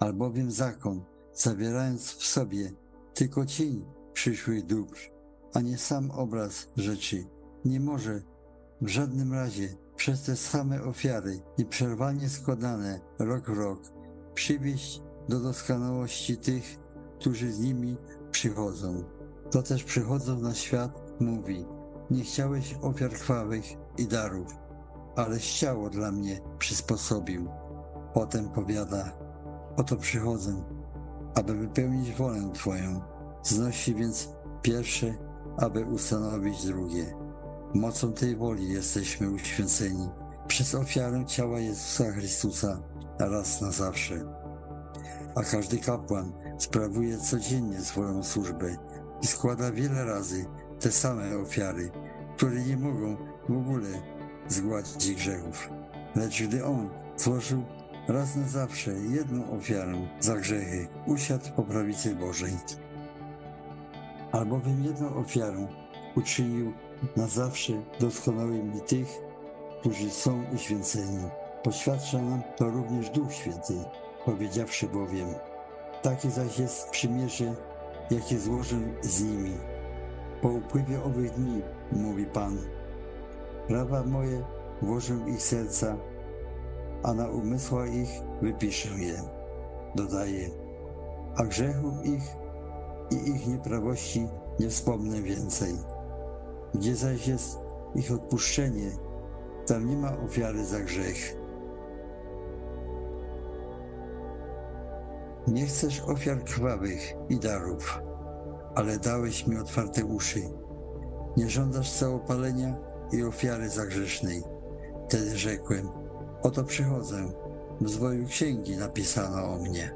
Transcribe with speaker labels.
Speaker 1: albowiem zakon, zawierając w sobie tylko cień przyszłych dóbr, a nie sam obraz rzeczy, nie może w żadnym razie przez te same ofiary i przerwanie składane rok w rok przywieść do doskonałości tych, którzy z nimi przychodzą. To też przychodzą na świat, mówi, nie chciałeś ofiar chwawych i darów, ale ciało dla mnie przysposobił. Potem powiada, oto przychodzę, aby wypełnić wolę Twoją. Znosi więc pierwsze, aby ustanowić drugie. Mocą tej woli jesteśmy uświęceni przez ofiarę ciała Jezusa Chrystusa raz na zawsze. A każdy kapłan sprawuje codziennie swoją służbę i składa wiele razy te same ofiary, które nie mogą w ogóle zgładzić grzechów. Lecz gdy on złożył raz na zawsze jedną ofiarę za grzechy, usiadł po prawicy Bożej. Albowiem jedną ofiarą uczynił na zawsze doskonałymi tych, którzy są uświęceni. Poświadcza nam to również Duch Święty, powiedziawszy bowiem, takie zaś jest przymierze, jakie złożę z nimi. Po upływie owych dni, mówi Pan, prawa moje włożę ich serca, a na umysłach ich wypiszę je. Dodaje, a grzechów ich i ich nieprawości nie wspomnę więcej. Gdzie zaś jest ich odpuszczenie, tam nie ma ofiary za grzech. Nie chcesz ofiar krwawych i darów, ale dałeś mi otwarte uszy. Nie żądasz całopalenia i ofiary zagrzesznej. Wtedy rzekłem, oto przychodzę, w zwoju księgi napisano o mnie.